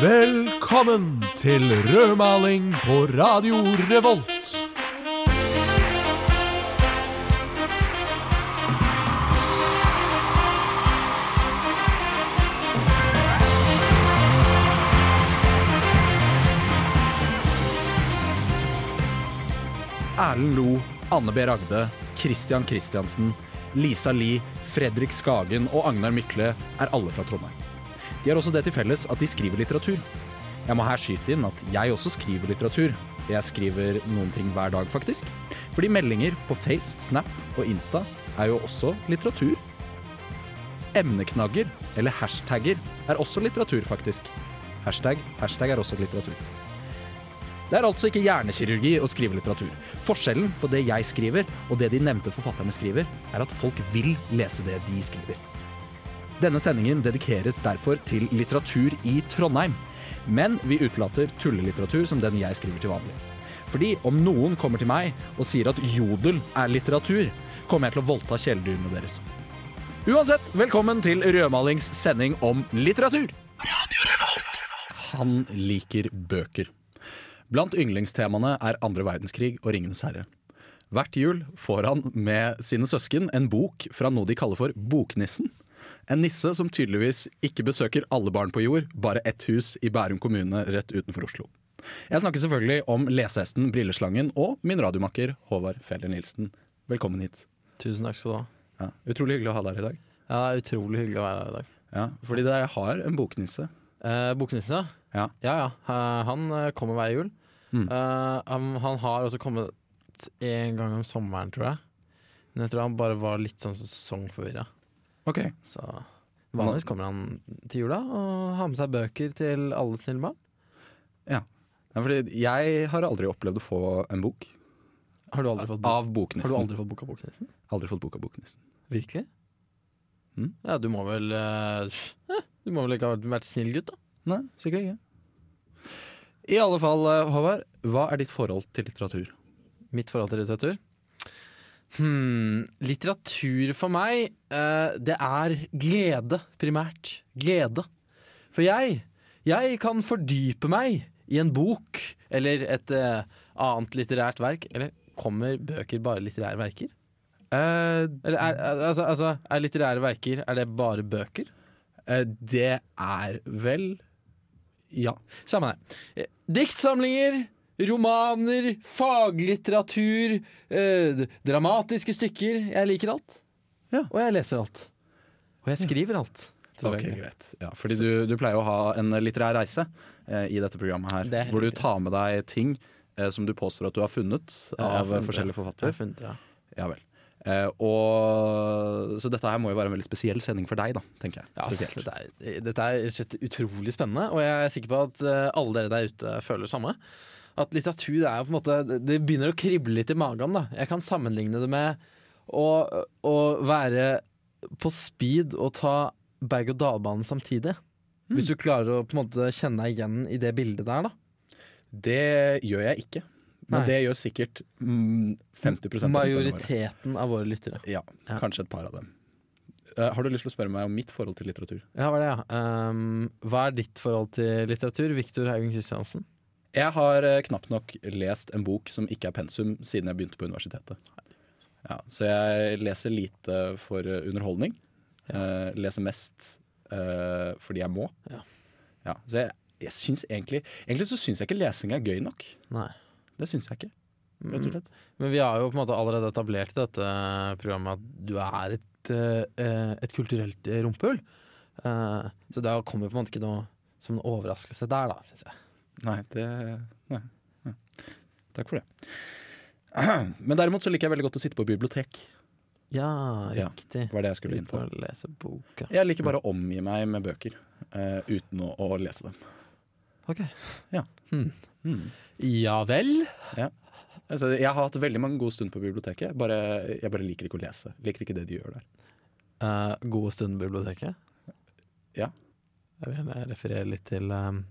Velkommen til rødmaling på Radio Revolt. Erlend Lo, Anne B. Ragde, Christian Christiansen, Lisa Lie, Fredrik Skagen og Agnar Mykle er alle fra Trondheim. De har også det til felles at de skriver litteratur. Jeg må her skyte inn at jeg også skriver litteratur. Jeg skriver noen ting hver dag, faktisk. Fordi meldinger på Face, Snap og Insta er jo også litteratur. Emneknagger, eller hashtagger, er også litteratur, faktisk. Hashtag, hashtag er også litteratur. Det er altså ikke hjernekirurgi å skrive litteratur. Forskjellen på det jeg skriver og det de nevnte forfatterne skriver, er at folk vil lese det de skriver. Denne sendingen dedikeres derfor til litteratur i Trondheim. Men vi utelater tullelitteratur som den jeg skriver til vanlig. Fordi om noen kommer til meg og sier at jodel er litteratur, kommer jeg til å voldta kjæledyrene deres. Uansett, velkommen til Rødmalings sending om litteratur. Han liker bøker. Blant yndlingstemaene er andre verdenskrig og Ringenes herre. Hvert jul får han med sine søsken en bok fra noe de kaller for Boknissen. En nisse som tydeligvis ikke besøker alle barn på jord, bare ett hus i Bærum kommune rett utenfor Oslo. Jeg snakker selvfølgelig om lesehesten Brilleslangen og min radiomakker Håvard Feller Nilsen. Velkommen hit. Tusen takk skal du ha. Ja, utrolig hyggelig å ha deg her i dag. Ja, utrolig hyggelig å være her i dag. Ja, fordi dere har en boknisse. Eh, Boknissen, ja. Ja. Ja, ja. Eh, Han eh, kommer hver jul. Mm. Uh, han, han har også kommet en gang om sommeren, tror jeg. Men jeg tror han bare var litt sånn sesongforvirra. Okay. Så vanligvis kommer han til jula og har med seg bøker til alle snille barn. Ja, fordi jeg har aldri opplevd å få en bok Har du aldri fått bok, av Boknissen. har du aldri fått bok av Boknissen? Aldri fått bok av Boknissen. Virkelig? Mm. Ja, du må vel eh, Du må vel ikke ha vært snill gutt, da? Nei, sikkert ikke. I alle fall, eh, Håvard, hva er ditt forhold til litteratur? Mitt forhold til litteratur? Hmm, litteratur for meg, eh, det er glede, primært. Glede. For jeg, jeg kan fordype meg i en bok eller et eh, annet litterært verk. Eller kommer bøker bare litterære verker? Eh, Eller er, er- altså, altså, er litterære verker Er det bare bøker? Eh, det er vel Ja. Samme det. Eh, Diktsamlinger, romaner, faglitteratur, eh, dramatiske stykker. Jeg liker alt. Ja. Og jeg leser alt. Og jeg skriver alt. Ok, greit. Ja, fordi du, du pleier å ha en litterær reise eh, i dette programmet her. Det Hvor du tar med deg ting eh, som du påstår at du har funnet Ja, har av funnet forskjellige forfattere. ja. Ja vel. Eh, og, så dette her må jo være en veldig spesiell sending for deg, da, tenker jeg. Ja, Dette er, dette er og utrolig spennende, og jeg er sikker på at eh, alle dere der ute føler det samme. At litteratur det er på en måte Det begynner å krible litt i magen. da Jeg kan sammenligne det med å, å være på speed og ta berg-og-dal-banen samtidig. Hvis du klarer å på en måte kjenne deg igjen i det bildet der, da. Det gjør jeg ikke. Men Nei. det gjør sikkert mm, 50 av lytterne våre. Majoriteten av våre lyttere. Ja, Ja. kanskje et par av dem. Eh, har du lyst til å spørre meg om mitt forhold til litteratur? Ja, hva er det, ja. Um, hva er ditt forhold til litteratur? Viktor Haugen Kristiansen? Jeg har eh, knapt nok lest en bok som ikke er pensum siden jeg begynte på universitetet. Ja, så jeg leser lite for eh, underholdning. Uh, leser mest fordi jeg må. Ja. Ja, så jeg, jeg syns egentlig Egentlig så syns jeg ikke lesing er gøy nok. Nei. Det syns jeg ikke. Slett. Men vi har jo på en måte allerede etablert i dette programmet at du er et, eh, et kulturelt eh, rumpehull. Eh, så det kommer på en måte ikke noe som en overraskelse der, da, syns jeg. Nei, det nei. Takk for det. Men derimot så liker jeg veldig godt å sitte på bibliotek. Ja, Ja, riktig. Ja, var det jeg skulle inn på. lese boka. Jeg liker bare å omgi meg med bøker uh, uten å, å lese dem. Ok. Ja. Hmm. Hmm. Ja vel? Altså, jeg har hatt veldig mange gode stunder på biblioteket. Bare, jeg bare liker ikke å lese. Liker ikke det de gjør der. Uh, gode stunder på biblioteket? Ja. Jeg vil referere litt til, um,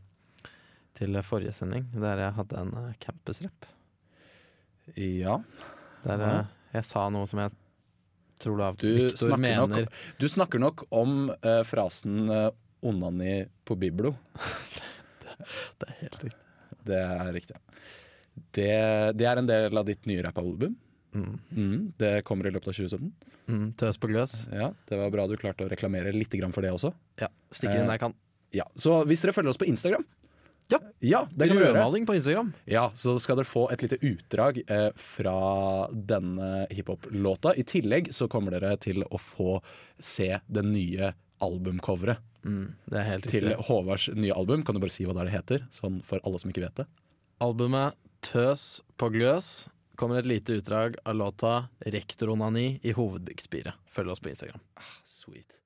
til forrige sending, der jeg hadde en uh, campusrep. Ja. Der Ja. uh, jeg sa noe som jeg Tror du at Du Victor snakker, mener nok, du snakker nok om eh, frasen eh, 'onani på biblo'. Det er helt riktig. Det er riktig. Det, det er en del av ditt nye rappalbum. Mm. Mm, det kommer i løpet av 2017. Mm, tøs på gløs. Ja, Det var bra du klarte å reklamere litt for det også. Ja, Stikker inn Eh, der jeg kan. Ja, Så hvis dere følger oss på Instagram Ja. ja det kan. Rødmaling på Instagram. Ja, Så skal dere få et lite utdrag eh, fra denne hiphop-låta. I tillegg så kommer dere til å få se den nye albumcoveret Mm, til. Håvards nye album. Kan du bare si hva det er det heter? Sånn for alle som ikke vet det. Albumet Tøs på gløs kommer et lite utdrag av låta Rektoronani i hovedbyggspiret. Følg oss på Instagram. Sweet.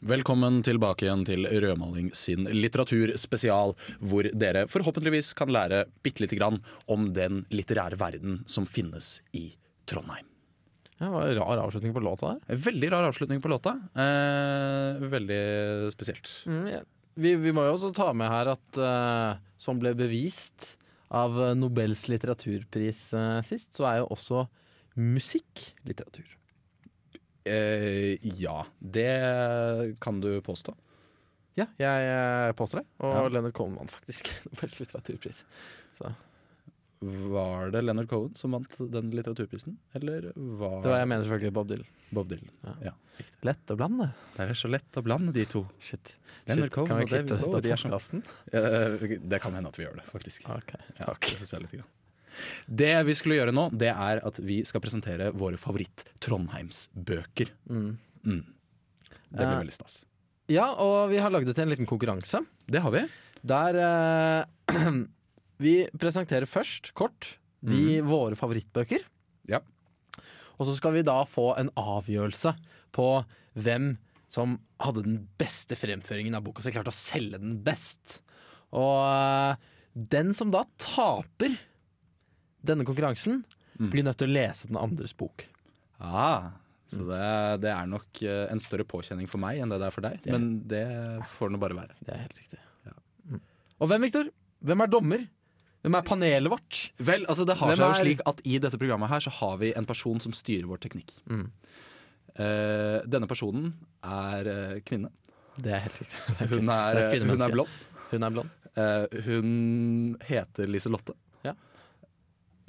Velkommen tilbake igjen til Rødmaling sin litteraturspesial, hvor dere forhåpentligvis kan lære bitte lite grann om den litterære verden som finnes i Trondheim. Ja, det var en rar avslutning på låta der. Veldig rar avslutning på låta. Eh, veldig spesielt. Mm, ja. vi, vi må jo også ta med her at eh, som ble bevist av Nobels litteraturpris eh, sist, så er jo også musikk litteratur. Eh, ja, det kan du påstå. Ja, jeg eh, påstår det. Og Ja. Leonard Cohen vant faktisk Nobels litteraturpris. Så Var det Leonard Cohen som vant den litteraturprisen? Eller var det var jeg mener selvfølgelig Bob Dylan. Bob Dylan? Ja. Ja. Lett å blande. Det er så lett å blande de to. Shit. Leonard Shit. Cohen kan vi klippe dette er sånn- Eh, det kan hende at vi gjør det, faktisk. Ok, Ja, fuck. vi får se litt grann. Det vi skulle gjøre nå, det er at vi skal presentere våre favoritt-Trondheimsbøker. Mm. Mm. Det blir Ja. veldig stas. Ja, og vi har lagd det til en liten konkurranse. Det har vi. Der eh, vi presenterer først, kort, de våre favorittbøker. Ja. Og så skal vi da få en avgjørelse på hvem som hadde den beste fremføringen av boka, så klarte å selge den best. Og eh, den som da taper denne konkurransen, blir nødt til å lese den andres bok. Ah, så det, det er nok eh, en større påkjenning for meg enn det det er for deg. Det- Men det får nå bare være. Det er helt riktig. Mm. Og hvem, Viktor? Hvem er dommer? Hvem er panelet vårt? Vel, altså det har Hvem seg jo er- slik at I dette programmet her så har vi en person som styrer vår teknikk. Mm. Uh, denne personen er uh, kvinne. Det er helt riktig. Hun er, er eh, hun er blond. Hun er blond. Uh, hun heter Liselotte. Ja.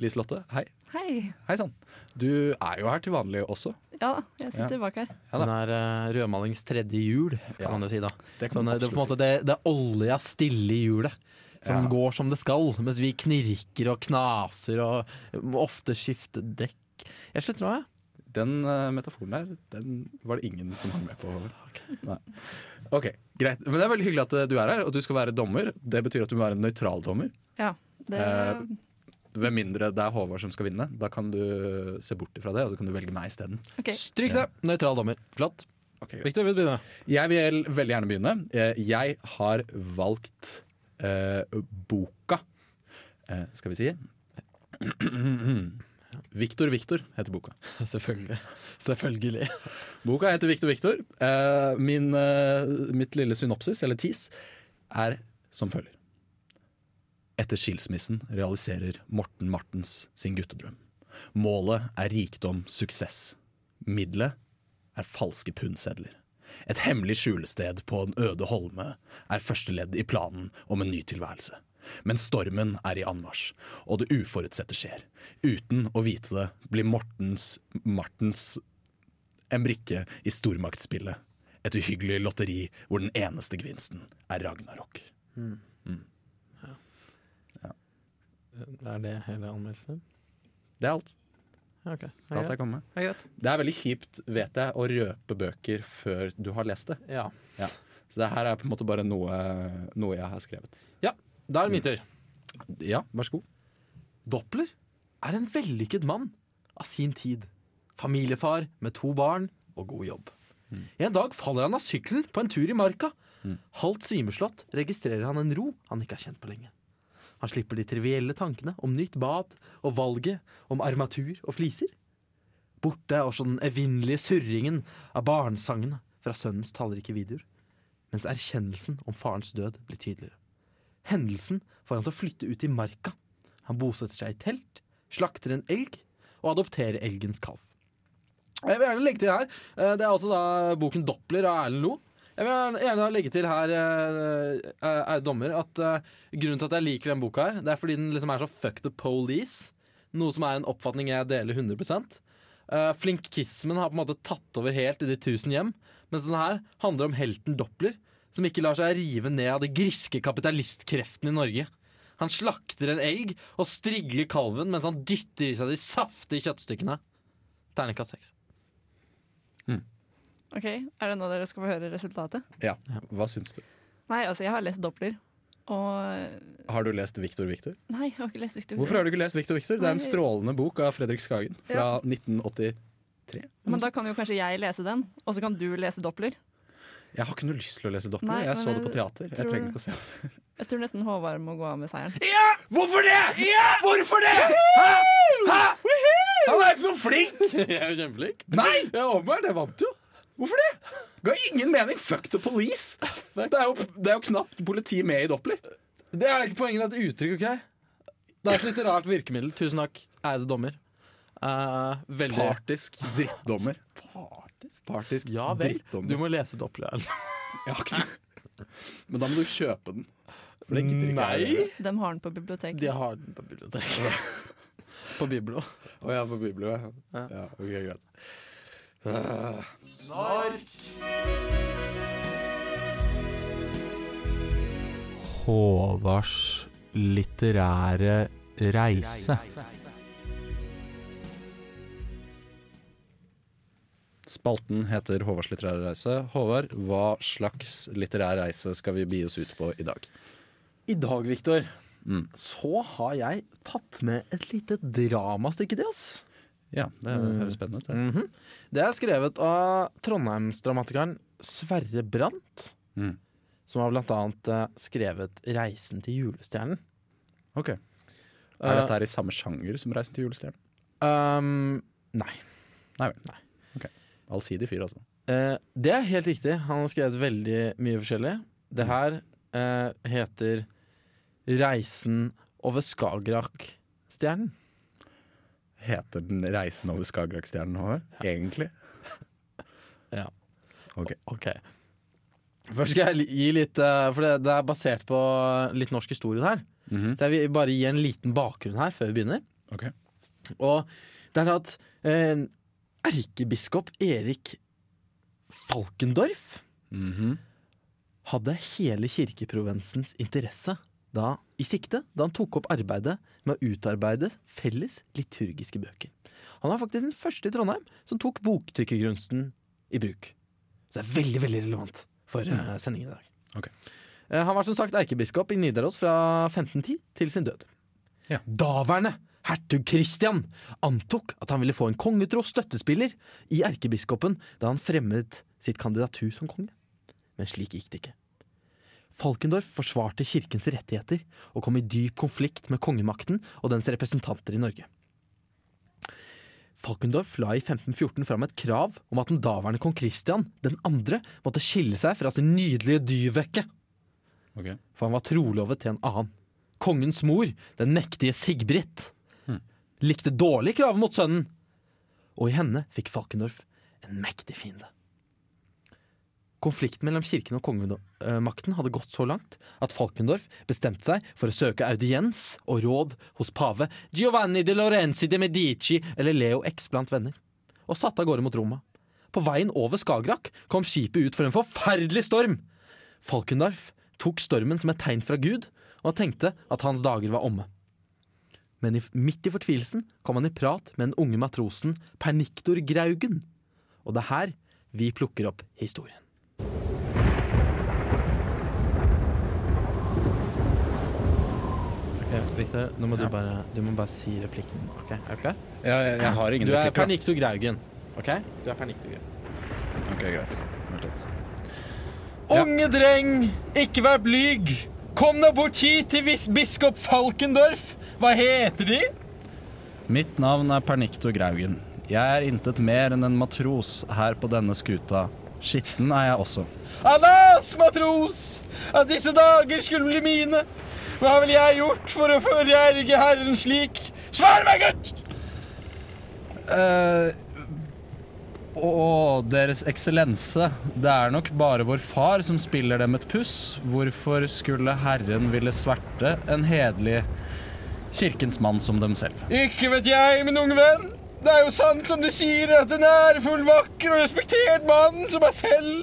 Liselotte, hei. Hei. Hei sann. Du er jo her til vanlig også. Ja da, jeg sitter bak her. Ja da. Hun er uh, rødmalings tredje hjul, kan Ja. man jo si da. Det Sånn, eh, det er på en måte det, det olja stille i hjulet. Som Ja. går som det skal, mens vi knirker og knaser og må ofte skifte dekk. Jeg slutter nå, jeg. Den eh, metaforen der, den var det ingen som hang med på. Nei. Ok, greit. Men det er veldig hyggelig at eh, du er her, og du skal være dommer. Det betyr at du må være en nøytral dommer. Ja, det, Eh, Ved mindre det er Håvard som skal vinne. Da kan du se bort ifra det, og så kan du velge meg isteden. Okay. Stryk det! Nøytral dommer. Flott. Okay, Victor, vil du begynne? Jeg vil veldig gjerne begynne. Eh, Jeg har valgt eh, boka eh, Skal vi si Victor Victor heter boka. Selvfølgelig. Selvfølgelig. Boka heter Victor Victor. Eh, min, eh, mitt lille synopsis, eller tis, er som følger. Etter skilsmissen realiserer Morten Martens sin guttedrøm. Målet er rikdom, suksess. Middelet er falske pundsedler. Et hemmelig skjulested på en øde holme er første ledd i planen om en ny tilværelse. Men stormen er i anmarsj, og det uforutsette skjer. Uten å vite det blir Mortens Martens en brikke i stormaktsspillet. Et uhyggelig lotteri hvor den eneste gevinsten er Ragnarok. Er det hele anmeldelsen? Det er alt. Ja, ok. Det er alt jeg kommer med. Det er. Det er veldig kjipt, vet jeg, å røpe bøker før du har lest det. Ja. Så det her er på en måte bare noe, noe jeg har skrevet. Ja, Da er det min tur. Ja, vær så god. Doppler er en vellykket mann av sin tid. Familiefar med to barn og god jobb. En dag faller han av sykkelen på en tur i marka. Halvt svimeslått registrerer han en ro han ikke har kjent på lenge. Han slipper de trivielle tankene om nytt bad og valget om armatur og fliser. Borte er også den evinnelige surringen av barnesangene fra sønnens tallrike videoer, mens erkjennelsen om farens død blir tydeligere. Hendelsen får han til å flytte ut i marka. Han bosetter seg i telt, slakter en elg og adopterer elgens kalv. Jeg vil gjerne legge til her eh, Det er altså da boken 'Doppler' av Erlend Lo. Jeg vil gjerne legge til her, eh, eh, er dommer, at eh, grunnen til at jeg liker den boka, her Det er fordi den liksom er så fuck the police. Noe som er en oppfatning jeg deler 100 uh, Flinkismen har på en måte tatt over helt i De tusen hjem. Mens denne her handler om helten Doppler, som ikke lar seg rive ned av de griske kapitalistkreftene i Norge. Han slakter en elg og strigler kalven mens han dytter i seg de saftige kjøttstykkene. Terningkast seks. Ok, Er det nå dere skal få høre resultatet? Ja. Hva syns du? Nei, altså, jeg har lest Doppler. Og Har du lest Victor Victor? Nei, jeg har ikke lest Victor. Hvorfor har du ikke lest Victor Victor? Det er en strålende bok av Fredrik Skagen fra 1983. Men da kan jo kanskje jeg lese den, og så kan du lese Doppler. Jeg har ikke noe lyst til å lese Doppler. Nei, Jeg så det på teater. Jeg trenger ikke å se det. Jeg tror nesten Håvard må gå av med seieren. Ja! Hvorfor det?! Ja! Hvorfor det?! Hæ? Hæ? Han er ikke noe flink! Jeg er jo kjempeflink. Nei! Jeg, åpenbart. Jeg vant jo. Hvorfor det? Ga ingen mening. Fuck the police. Det er jo, det er jo knapt politi med i Doppler. Det er ikke poenget, det er et uttrykk, OK? Det er et litt rart virkemiddel. Tusen takk, ærede dommer. Uh, veldig Partisk drittdommer. Partisk Ja vel. drittdommer. Du må lese Doppler. Jeg har ikke det. Men da må du kjøpe den. For det gidder ikke jeg. De har den på biblioteket. De har den på biblioteket. på Biblo. Å ja, på Bibelen. Ja. ja, ok, greit. Håvards litterære reise. Spalten heter Håvards litterære reise. Håvard, hva slags litterær reise skal vi bi oss ut på i dag? I dag, Viktor, Mm. så har jeg tatt med et lite dramastykke til oss. Ja, det høres spennende ut. det. Mhm. Det er skrevet av trondheimsdramatikeren Sverre Brandt. Mm. Som har blant annet eh, skrevet 'Reisen til julestjernen'. Ok. Er Eh, dette her i samme sjanger som Reisen til julestjernen? Um, nei. Nei vel. Nei. Ok. Allsidig fyr, altså. Uh, det er helt riktig. Han har skrevet veldig mye forskjellig. Mm. Det her uh, heter 'Reisen over Skagerrak-stjernen'. Heter den 'Reisen over Skagerrakstjernen' nå, Egentlig? Ja. Ok. Ok. Først skal jeg gi litt eh, For det, det er basert på litt norsk historie her. Mhm. Så jeg vil bare gi en liten bakgrunn her før vi begynner. Ok. Og det er at eh, erkebiskop Erik Falkendorf Mhm. hadde hele kirkeprovensens interesse da, i sikte da han tok opp arbeidet med å utarbeide felles liturgiske bøker. Han var faktisk den første i Trondheim som tok boktrykkergrunsten i bruk. Så det er veldig veldig relevant for mm. sendingen i dag. Ok. Eh, han var som sagt erkebiskop i Nidaros fra 1510 til sin død. Ja. Daværende hertug Kristian antok at han ville få en kongetro støttespiller i erkebiskopen da han fremmet sitt kandidatur som konge. Men slik gikk det ikke. Falkendorf forsvarte kirkens rettigheter og kom i dyp konflikt med kongemakten og dens representanter i Norge. Falkendorf la i 1514 fram et krav om at den daværende kong Kristian den andre måtte skille seg fra sin nydelige dyvekke. Okay. for han var trolovet til en annen. Kongens mor, den mektige Sigbrit, likte dårlig kravet mot sønnen, og i henne fikk Falkendorf en mektig fiende. Konflikten mellom kirken og kongemakten hadde gått så langt at Falkendorf bestemte seg for å søke audiens og råd hos pave Giovanni de Lorenzi de Medici eller Leo X blant venner, og satte av gårde mot Roma. På veien over Skagerrak kom skipet ut for en forferdelig storm. Falkendorf tok stormen som et tegn fra Gud, og tenkte at hans dager var omme. Men midt i fortvilelsen kom han i prat med den unge matrosen Perniktor Graugen. Og det er her vi plukker opp historien. Victor, nå må Ja. du, bare, du må bare si replikken. ok? Er du klar? Ja, jeg, jeg har ingen replikker. Du er replikker. da. Graugen. Ok? Du er Pernikto Graugen. Ok, greit. Vent litt. Unge dreng, ikke vær blyg. Kom nå bort hit til biskop Falkendorf. Hva heter de? Mitt navn er Pernikto Graugen. Jeg er intet mer enn en matros her på denne skuta. Skitten er jeg også. Alas, matros! At disse dager skulle bli mine. Hva ville jeg gjort for å forgjerge Herren slik? Svar meg, gutt! Uh, Å, Deres Eksellense, det er nok bare vår far som spiller dem et puss. Hvorfor skulle Herren ville sverte en hederlig kirkens mann som dem selv? Ikke vet jeg, min unge venn. Det er jo sant som du sier, at en ærefull, vakker og respektert mann som meg selv.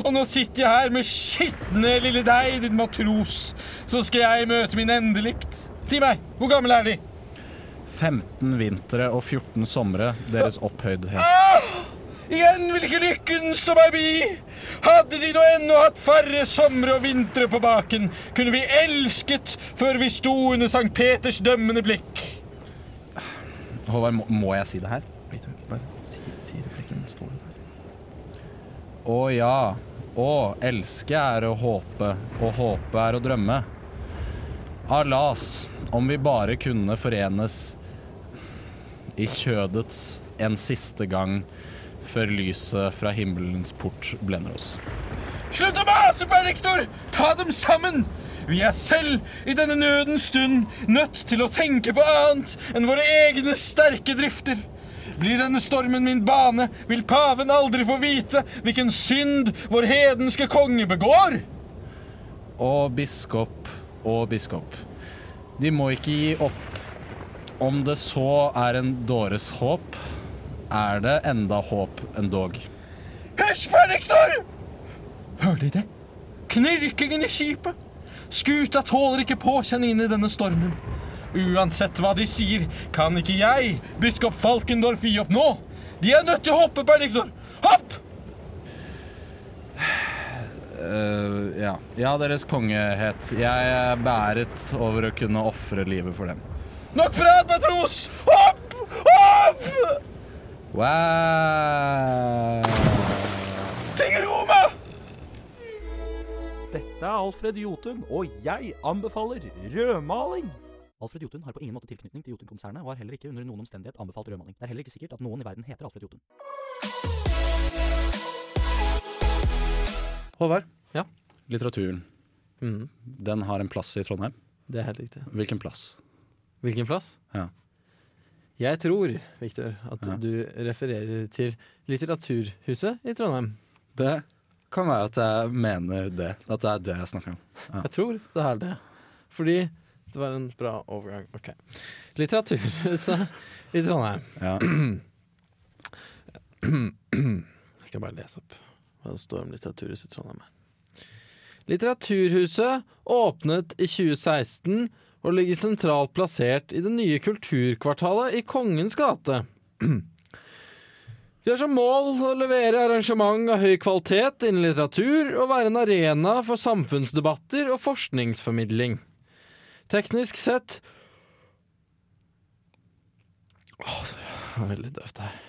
Og nå sitter jeg her med skitne lille deg, din matros. Så skal jeg møte min endelikt. Si meg, hvor gammel er de? 15 vintre og 14 somre, deres opphøydhet. Igjen vil ikke lykken stå meg bi. Hadde de nå ennå hatt færre somre og vintre på baken, kunne vi elsket før vi sto under Sankt Peters dømmende blikk. Håvard, må, må jeg si det her? Bare si, si replikken. Står det der? Å ja. Å, elske er å håpe, og håpe er å drømme. Alas, om vi bare kunne forenes i kjødets en siste gang før lyset fra himmelens port blender oss. Slutt å mase, Benediktor! Ta dem sammen! Vi er selv i denne nødens stund nødt til å tenke på annet enn våre egne sterke drifter. Blir denne stormen min bane, vil paven aldri få vite hvilken synd vår hedenske konge begår. Og biskop og biskop, de må ikke gi opp. Om det så er en dåres håp, er det enda håp endog. Hysj, prediktor! Hører De det? Knirkingen i skipet. Skuta tåler ikke påkjenningen i denne stormen. Uansett hva de sier, kan ikke jeg, biskop Falkendorf, gi opp nå. De er nødt til å hoppe, Benediktor. Hopp! Uh, ja. ja, deres kongehet. Jeg er bæret over å kunne ofre livet for dem. Nok prat, matros! Hopp! Hopp! Wow. Ting Roma! Dette er Alfred Jotun, og jeg anbefaler rødmaling! Alfred Jotun har på ingen måte tilknytning til Jotun-konsernet, og har heller ikke under noen omstendighet anbefalt rødmaling. Det er heller ikke sikkert at noen i verden heter Alfred Jotun. Håvard. Ja? Litteraturen. Mm, Den har en plass i Trondheim. det er helt riktig. Hvilken plass? Hvilken plass? Ja. Jeg tror, Victor, at Ja. du refererer til Litteraturhuset i Trondheim. Det kan være at jeg mener det. At det er det jeg snakker om. Ja. Jeg tror det er det. Fordi det var en bra overgang. Ok. Litteraturhuset i Trondheim. Ja. Jeg skal bare lese opp hva det står om Litteraturhuset i Trondheim. Litteraturhuset åpnet i 2016 og ligger sentralt plassert i det nye kulturkvartalet i Kongens gate. De har som mål å levere arrangement av høy kvalitet innen litteratur og være en arena for samfunnsdebatter og forskningsformidling. Teknisk sett Åh, det var veldig døvt her.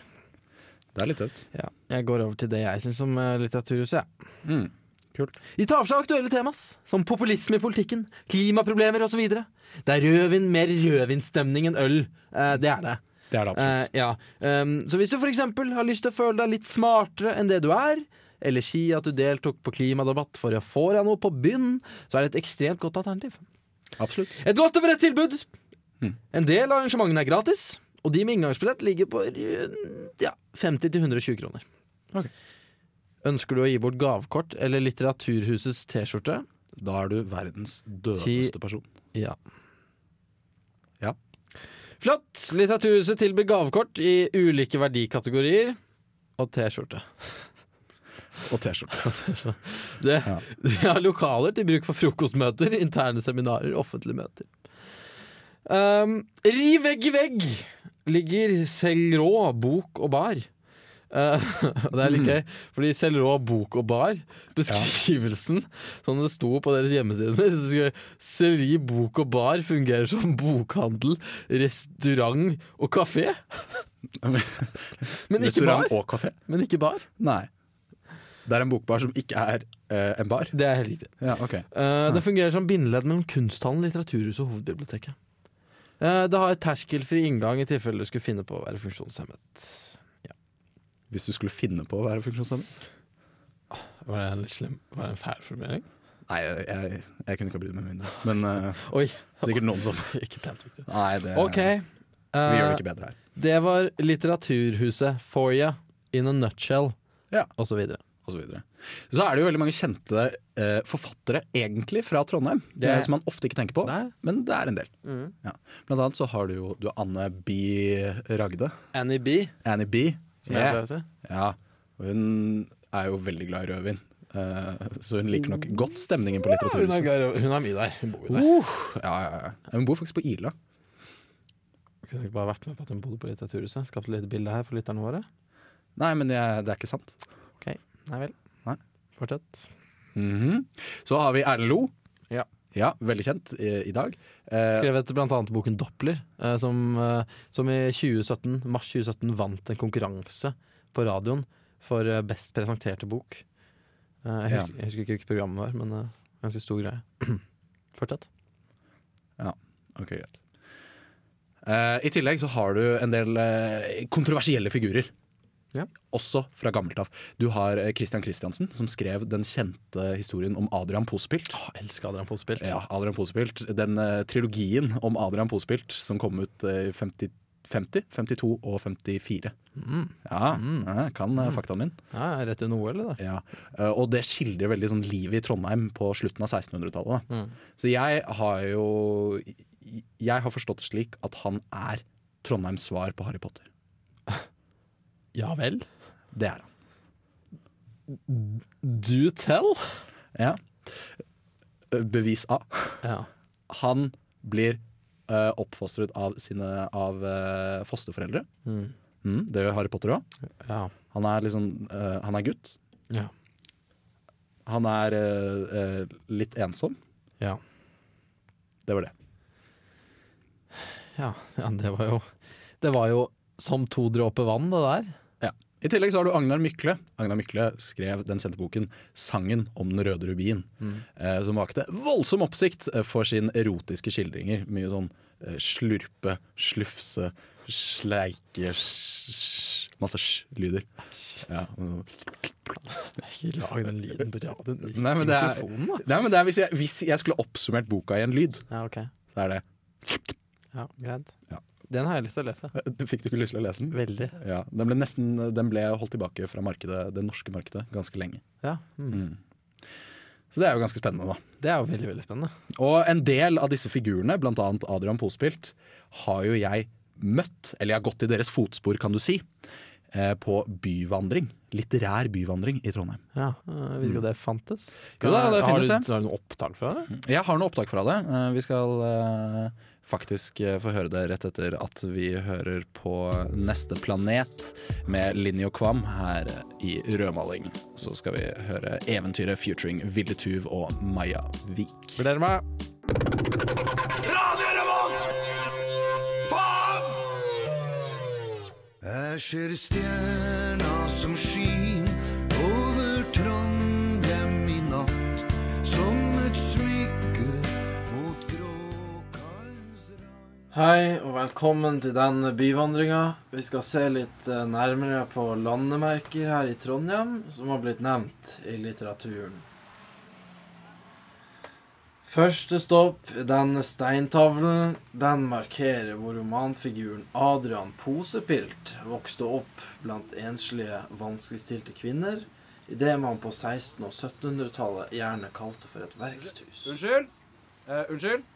Det er litt tøft. Ja, jeg går over til det jeg syns om eh, Litteraturhuset. Ja. Mm. De tar for seg aktuelle temas, som populisme i politikken, klimaproblemer osv. Det er rødvin, mer rødvinstemning enn øl. Eh, det er det. Det er det Eh, absolutt. ja. um, så hvis du eksempel har lyst til å føle deg litt smartere enn det du er, eller si at du deltok på klimadebatt for å få deg noe på byen, så er det et ekstremt godt alternativ. Absolutt. Et godt og bredt tilbud. Mm. En del av arrangementene er gratis, og de med inngangsbillett ligger på ja, 50-120 kroner. Okay. Ønsker du å gi bort gavekort eller Litteraturhusets T-skjorte? Da er du verdens dødeste person. Ja. Ja. Flott! Litteraturhuset tilbyr gavekort i ulike verdikategorier. Og T-skjorte. Og T-skjorte. Ja. De har lokaler til bruk for frokostmøter, interne seminarer, offentlige møter. Um, Ri vegg i vegg ligger Selrå bok og bar. Uh, det er litt gøy, fordi Selrå bok og bar, beskrivelsen som det sto på deres hjemmesider Selri bok og bar fungerer som bokhandel, restaurant og kafé. Men ikke Restaurant bar. Men ikke bar. Nei. Det er en bokbar som ikke er uh, en bar? Det er helt riktig. Ja, ok. uh, det fungerer som bindeledd mellom kunsthallen, Litteraturhuset og Hovedbiblioteket. Uh, det har et terskelfri inngang i tilfelle du skulle finne på å være funksjonshemmet. Hvis du skulle finne på å være funksjonshemmet? Var det en litt slem? Var det en fæl formulering? Nei, jeg, jeg, jeg kunne ikke ha brydd meg mindre. Men uh, Oi, sikkert noen som ikke pent, Victor. Nei, det OK. Vi gjør det Eh, ikke bedre her. det var Litteraturhuset Foria in a nutshell, Ja. og Og så, videre. så er det jo veldig mange kjente eh, forfattere egentlig fra Trondheim, Det- er, som man ofte ikke tenker på. Nei. Men det er en del. Mm. Ja. Blant annet så har du jo du Anne B. Ragde. Annie B, Annie B. som jeg Yeah. pleier å si. Ja, hun er jo veldig glad i rødvin. Uh, så hun liker nok godt stemningen på Hun er, Litteraturhuset. gar- hun er mye der. Hun bor jo der. Uh, ja, ja, ja. Hun bor faktisk på Ila. Kunne ikke bare vært med på at hun bodde på Litteraturhuset. Skapt litt bilde her for lytterne våre. Nei, men jeg, det er ikke sant. Nei vel. Nei. Fortsett. Mhm. Så har vi Erlend Lo. Ja. Ja, Veldig kjent i, i dag. Eh, Skrevet annet boken Doppler, eh, som, eh, som i 2017, mars 2017 vant en konkurranse på radioen for eh, best presenterte bok. Eh, jeg, Ja. husker, jeg husker ikke hvilket program det var, men eh, ganske stor greie. Fortsett. Ok, greit. Eh, I tillegg så har du en del eh, kontroversielle figurer. Ja. Også fra gammelt av. Du har eh, Christian Christiansen, som skrev den kjente historien om Adrian Pospilt. Jeg elsker Adrian Pospilt. Ja, Adrian Pospilt. Den uh, trilogien om Adrian Pospilt som kom ut i i 50, 50, 52 og 54. Mm. Ja, Mm. kan uh, faktaen min. Ja, rett under OL, eller? Ja. Eh, og det skildrer veldig sånn livet i Trondheim på slutten av 1600-tallet. Mm. Så jeg har jo Jeg har forstått det slik at han er Trondheims svar på Harry Potter. Ja vel? Det er han. Do tell? Ja. Bevis A. Ja. Han blir uh, oppfostret av sine av uh, fosterforeldre. Mm. Mm, det gjør Harry Potter òg. ja. Han er liksom uh, Han er gutt. Ja. Han er litt ensom. Ja. Det var det. Ja, ja det var jo Det var jo som to dråper vann, det der. I tillegg så har du Agnar Mykle. Agnar Mykle skrev den kjente boken 'Sangen om den røde rubin', eh, som vakte voldsom oppsikt eh, for sin erotiske skildringer. Mye sånn eh, slurpe, slufse, sleike sj- Masse sj-lyder. Ja. Ikke lag den lyden på radioen. Nei, men det er- Nei, men det er hvis jeg, hvis jeg skulle oppsummert boka i en lyd, Ja, okay. så er det Ja, greit. Ja. Den har jeg lyst til å lese. Fikk du ikke lyst til å lese den? Veldig. Ja, den ble, nesten, den ble holdt tilbake fra markedet, det norske markedet ganske lenge. Ja, mm. Mm. Så det er jo ganske spennende, da. Det er jo veldig, veldig spennende. Og en del av disse figurene, annet Adrian Pospilt, har jo jeg møtt, eller jeg har gått i deres fotspor, kan du si, eh, på byvandring. Litterær byvandring i Trondheim. Ja, Jeg Visste ikke at det fantes. Jo da, det finnes det. Har du noe opptak fra det? Jeg har noe opptak fra det. Eh, Vi skal eh, faktisk eh, få høre det rett etter at vi hører på Neste planet med Linni og Kvam her i Rødmaling. Så skal vi høre eventyret featuring Ville Tuv og Maja Vik. Vurderer meg. Jeg ser stjerna som skin Hei, og velkommen til denne byvandringa. Vi skal se litt eh, nærmere på landemerker her i Trondheim, som har blitt nevnt i litteraturen. Første stopp, denne steintavlen, den markerer hvor romanfiguren Adrian Posepilt vokste opp blant enslige, vanskeligstilte kvinner, i det man på 1600- og 1700-tallet gjerne kalte for et verkshus. Unnskyld? Uh, unnskyld?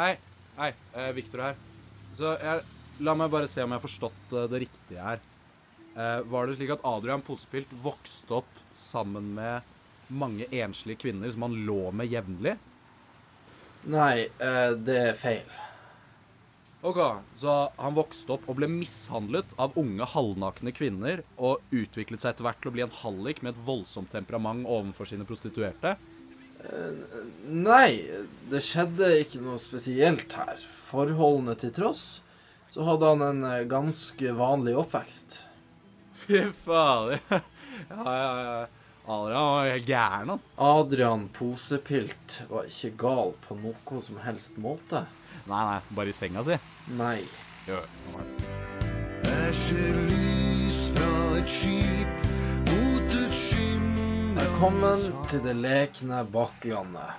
Hei, hei, eh, Victor her. Så jeg, la meg bare se om jeg har forstått eh, det riktige her. Eh, var det slik at Adrian Posepilt vokste opp sammen med mange enslige kvinner som han lå med jevnlig? Nei, eh, det er feil. Ok, Så han vokste opp og ble mishandlet av unge halvnakne kvinner og utviklet seg etter hvert til å bli en hallik med et voldsomt temperament overfor sine prostituerte? Nei, det skjedde ikke noe spesielt her. Forholdene til tross, så hadde han en eh, ganske vanlig oppvekst. Fy fader. Ja, ja, ja. Adrian var helt gæren, han. Adrian Posepilt var ikke gal på noe som helst måte. Nei, nei, bare i senga si. Nei. Jo. Jeg ser lys fra et skip Velkommen til det lekne baklandet.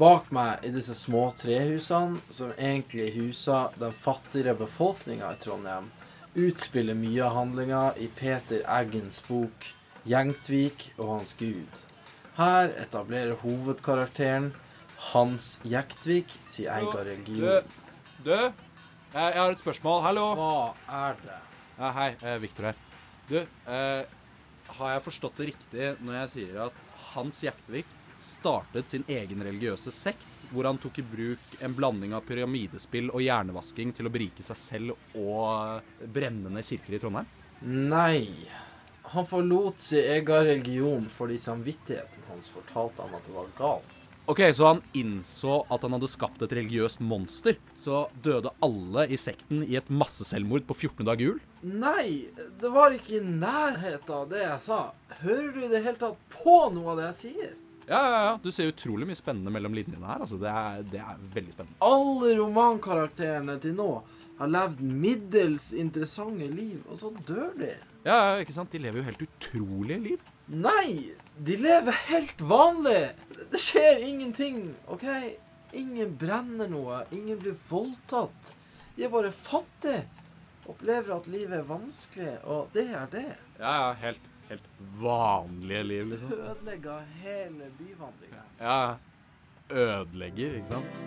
Bak meg i disse små trehusene, som egentlig huser den fattigere befolkninga i Trondheim, utspiller mye av handlinga i Peter Eggens bok 'Gjengtvik og hans gud'. Her etablerer hovedkarakteren Hans Jektvik sin egen religion. Du, jeg, jeg har et spørsmål. Hallo. Hva er det? Ja, hei, eh, Victor her. Du, eh, har jeg forstått det riktig når jeg sier at Hans Jektvik startet sin egen religiøse sekt, hvor han tok i bruk en blanding av pyramidespill og hjernevasking til å berike seg selv og brennende kirker i Trondheim? Nei. Han forlot sin egen religion fordi samvittigheten hans fortalte ham at det var galt. Ok, Så han innså at han hadde skapt et religiøst monster. Så døde alle i sekten i et masseselvmord på 14 dager jul? Nei, det var ikke i nærheten av det jeg sa. Hører du i det hele tatt på noe av det jeg sier? Ja, ja, ja. Du ser utrolig mye spennende mellom linjene her. Altså, det er, det er veldig spennende. Alle romankarakterene til nå har levd middels interessante liv, og så dør de. Ja, ja, ikke sant? De lever jo helt utrolige liv. Nei, de lever helt vanlig. Det skjer ingenting, OK? Ingen brenner noe, ingen blir voldtatt. De er bare fattige. Opplever at livet er vanskelig, og det er det. Ja, ja, helt, helt vanlige liv, liksom. Ødelegger hele byvandringa. Ja, ødelegger, ikke sant?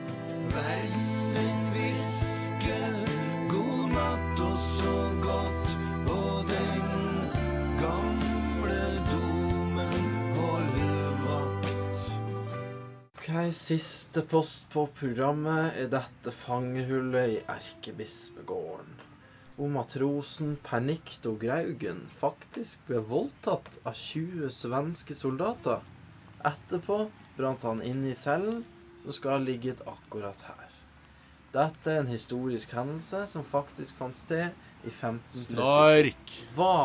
Verden den hvisker god natt og sov godt, Ok, Siste post på programmet er dette fangehullet i Erkebispegården. Om matrosen Pernikto Graugen faktisk ble voldtatt av 20 svenske soldater. Etterpå brant han inn i cellen og skal ha ligget akkurat her. Dette er en historisk hendelse som faktisk fant sted i 1530. Snark! Hva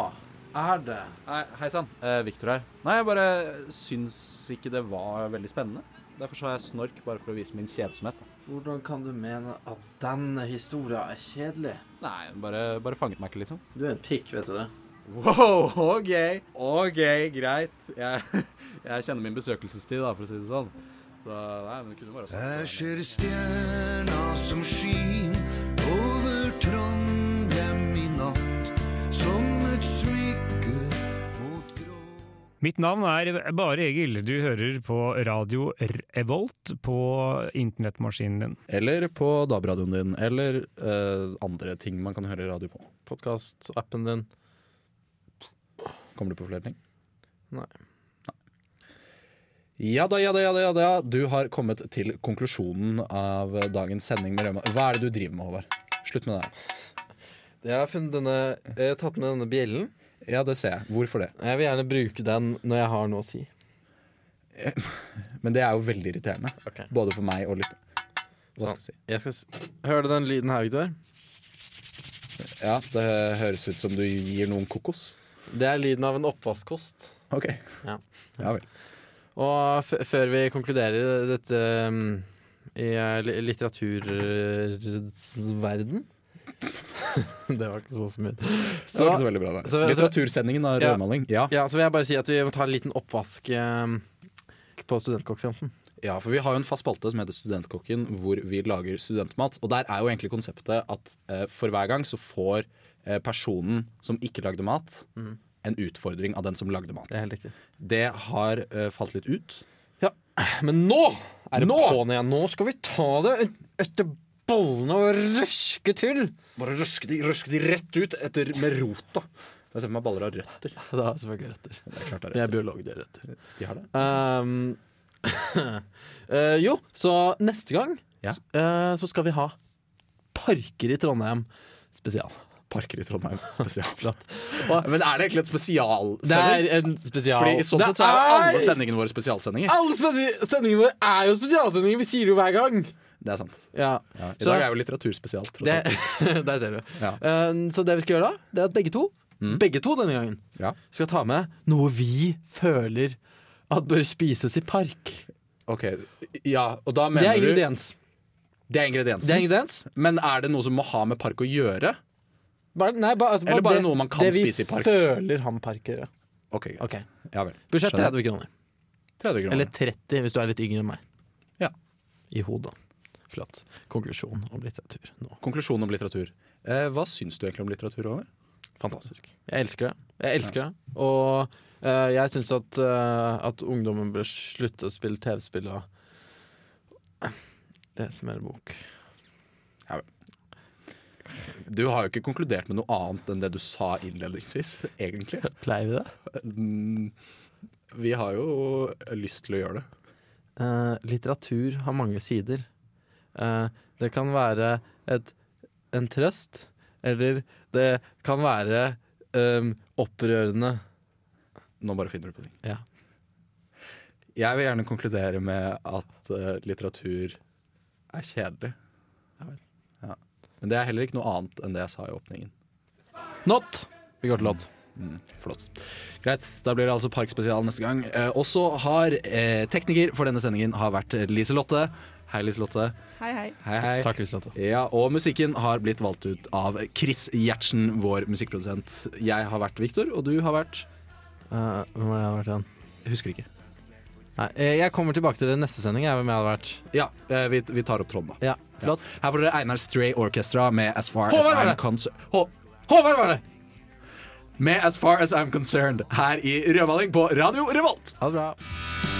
er det? Hei, hei sann. Eh, Victor her. Nei, jeg bare syns ikke det var veldig spennende. Derfor sa jeg snork, bare for å vise min kjedsomhet. Hvordan kan du mene at denne historia er kjedelig? Nei, bare, bare fanget meg ikke, liksom. Du er en pikk, vet du det. Wow, OK. OK, greit. Jeg, jeg kjenner min besøkelsestid, da, for å si det sånn. Så nei, men det kunne bare sagt Jeg det. ser stjerna som skin Mitt navn er Bare Egil. Du hører på radio Revolt på internettmaskinen din. Eller på DAB-radioen din, eller eh, andre ting man kan høre radio på. Podkast-appen din. Kommer du på flere ting? Nei. Ja da, ja da, ja da, ja da. Du har kommet til konklusjonen av dagens sending med Røma. Hva er det du driver med, Håvard? Slutt med det her. Jeg har funnet denne, jeg har tatt med denne bjellen. Ja, det ser jeg. Hvorfor det? Jeg vil gjerne bruke den når jeg har noe å si. Men det er jo veldig irriterende. Okay. Både for meg og lytteren. Hva Sånn. skal jeg si? Jeg Hører du den lyden her, Victor? Ja, det høres ut som du gir noen kokos. Det er lyden av en oppvaskkost. Ok. Ja. Ja vel. Og før vi konkluderer dette um, i uh, litteraturverden Det var ikke så smooth. Det Så, var ikke så veldig bra, det. Litteratursendingen av Ja. rødmaling. Ja. ja, så vil jeg bare si at vi må ta en liten oppvask eh, på Studentkokkfronten. ja, for vi har jo en fast spalte som heter Studentkokken, hvor vi lager studentmat. Og der er jo egentlig konseptet at eh, for hver gang så får eh, personen som ikke lagde mat, mm. en utfordring av den som lagde mat. Det er helt riktig. Det har eh, falt litt ut. Ja, Men nå er det Nå! på'n igjen. Nå skal vi ta det etter bollene og røske til. Bare røske de, røske de rett ut etter, med rota. Jeg ser for meg baller av røtter. Det har selvfølgelig røtter. Det er klart det er Jeg er røtter. biolog, det er røtter. De har det. Um, uh, jo, så neste gang Ja. uh, så skal vi ha Parker i Trondheim spesial. Parker i Trondheim spesial. Og- Men er det egentlig et Det er en spesial. Fordi sånn sett så er jo alle er- sendingene våre spesialsendinger. Alle sendingene våre er jo spesialsendinger! Vi sier det jo hver gang. Det er sant. Ja, Ja. I Så- dag er jo litteraturspesial, tross alt. Der ser du. Ja. Uh, så det vi skal gjøre da, det er at begge to, Mm. begge to denne gangen, Ja. skal ta med noe vi føler at bør spises i park. Ok, ja, og da Det er er du ingrediens. Det er ingrediensen. Det er ingrediens. Men er det noe som må ha med park å gjøre? Bare, nei, bare, altså, Eller bare det, noe man kan spise i park? føler han park gjøre. Ok, greit. Ok. Ja vel. Budsjett 30 kroner. 30 kroner. Eller 30 hvis du er litt yngre enn meg. Ja. i hodet. Flott. Konklusjon om litteratur nå. Konklusjon om litteratur. Eh, hva syns du egentlig om litteratur, Håvard? Fantastisk. Jeg elsker det. Jeg elsker det. Og eh, jeg syns at, eh, at ungdommen bør slutte å spille TV-spill og lese mer bok. Du har jo ikke konkludert med noe annet enn det du sa innledningsvis, egentlig. Pleier vi det? Mm, Vi har jo lyst til å gjøre det. Uh, litteratur har mange sider. Eh, det kan være et, en trøst, eller det kan være um, opprørende. Nå bare finner du på ting. Ja. Jeg vil gjerne konkludere med at uh, litteratur er kjedelig. Ja. Men det er heller ikke noe annet enn det jeg sa i åpningen. Not! Vi går til låt. Mm, flott. Greit, da blir det altså Parkspesial neste gang. Eh, også har eh, tekniker for denne sendingen har vært Liselotte. Hei, Liselotte. Hei, hei. Hei, hei. Takk, Liselotte. Ja, og musikken har blitt valgt ut av Chris Gjertsen, vår musikkprodusent. Jeg har vært Viktor, og du har vært Uh, hvem har jeg vært igjen? Husker ikke. Nei, eh, jeg kommer tilbake til det neste sending. Jeg, hvem jeg hadde vært. Ja, eh, vi, vi tar opp tråden, da. Ja, flott. Her får dere Einar Stray Orchestra med As Far Håvard As I'm! Concerned. Hå- Håvard var det! Med As Far As I'm Concerned her i Rødmaling på Radio Revolt. Ha det bra.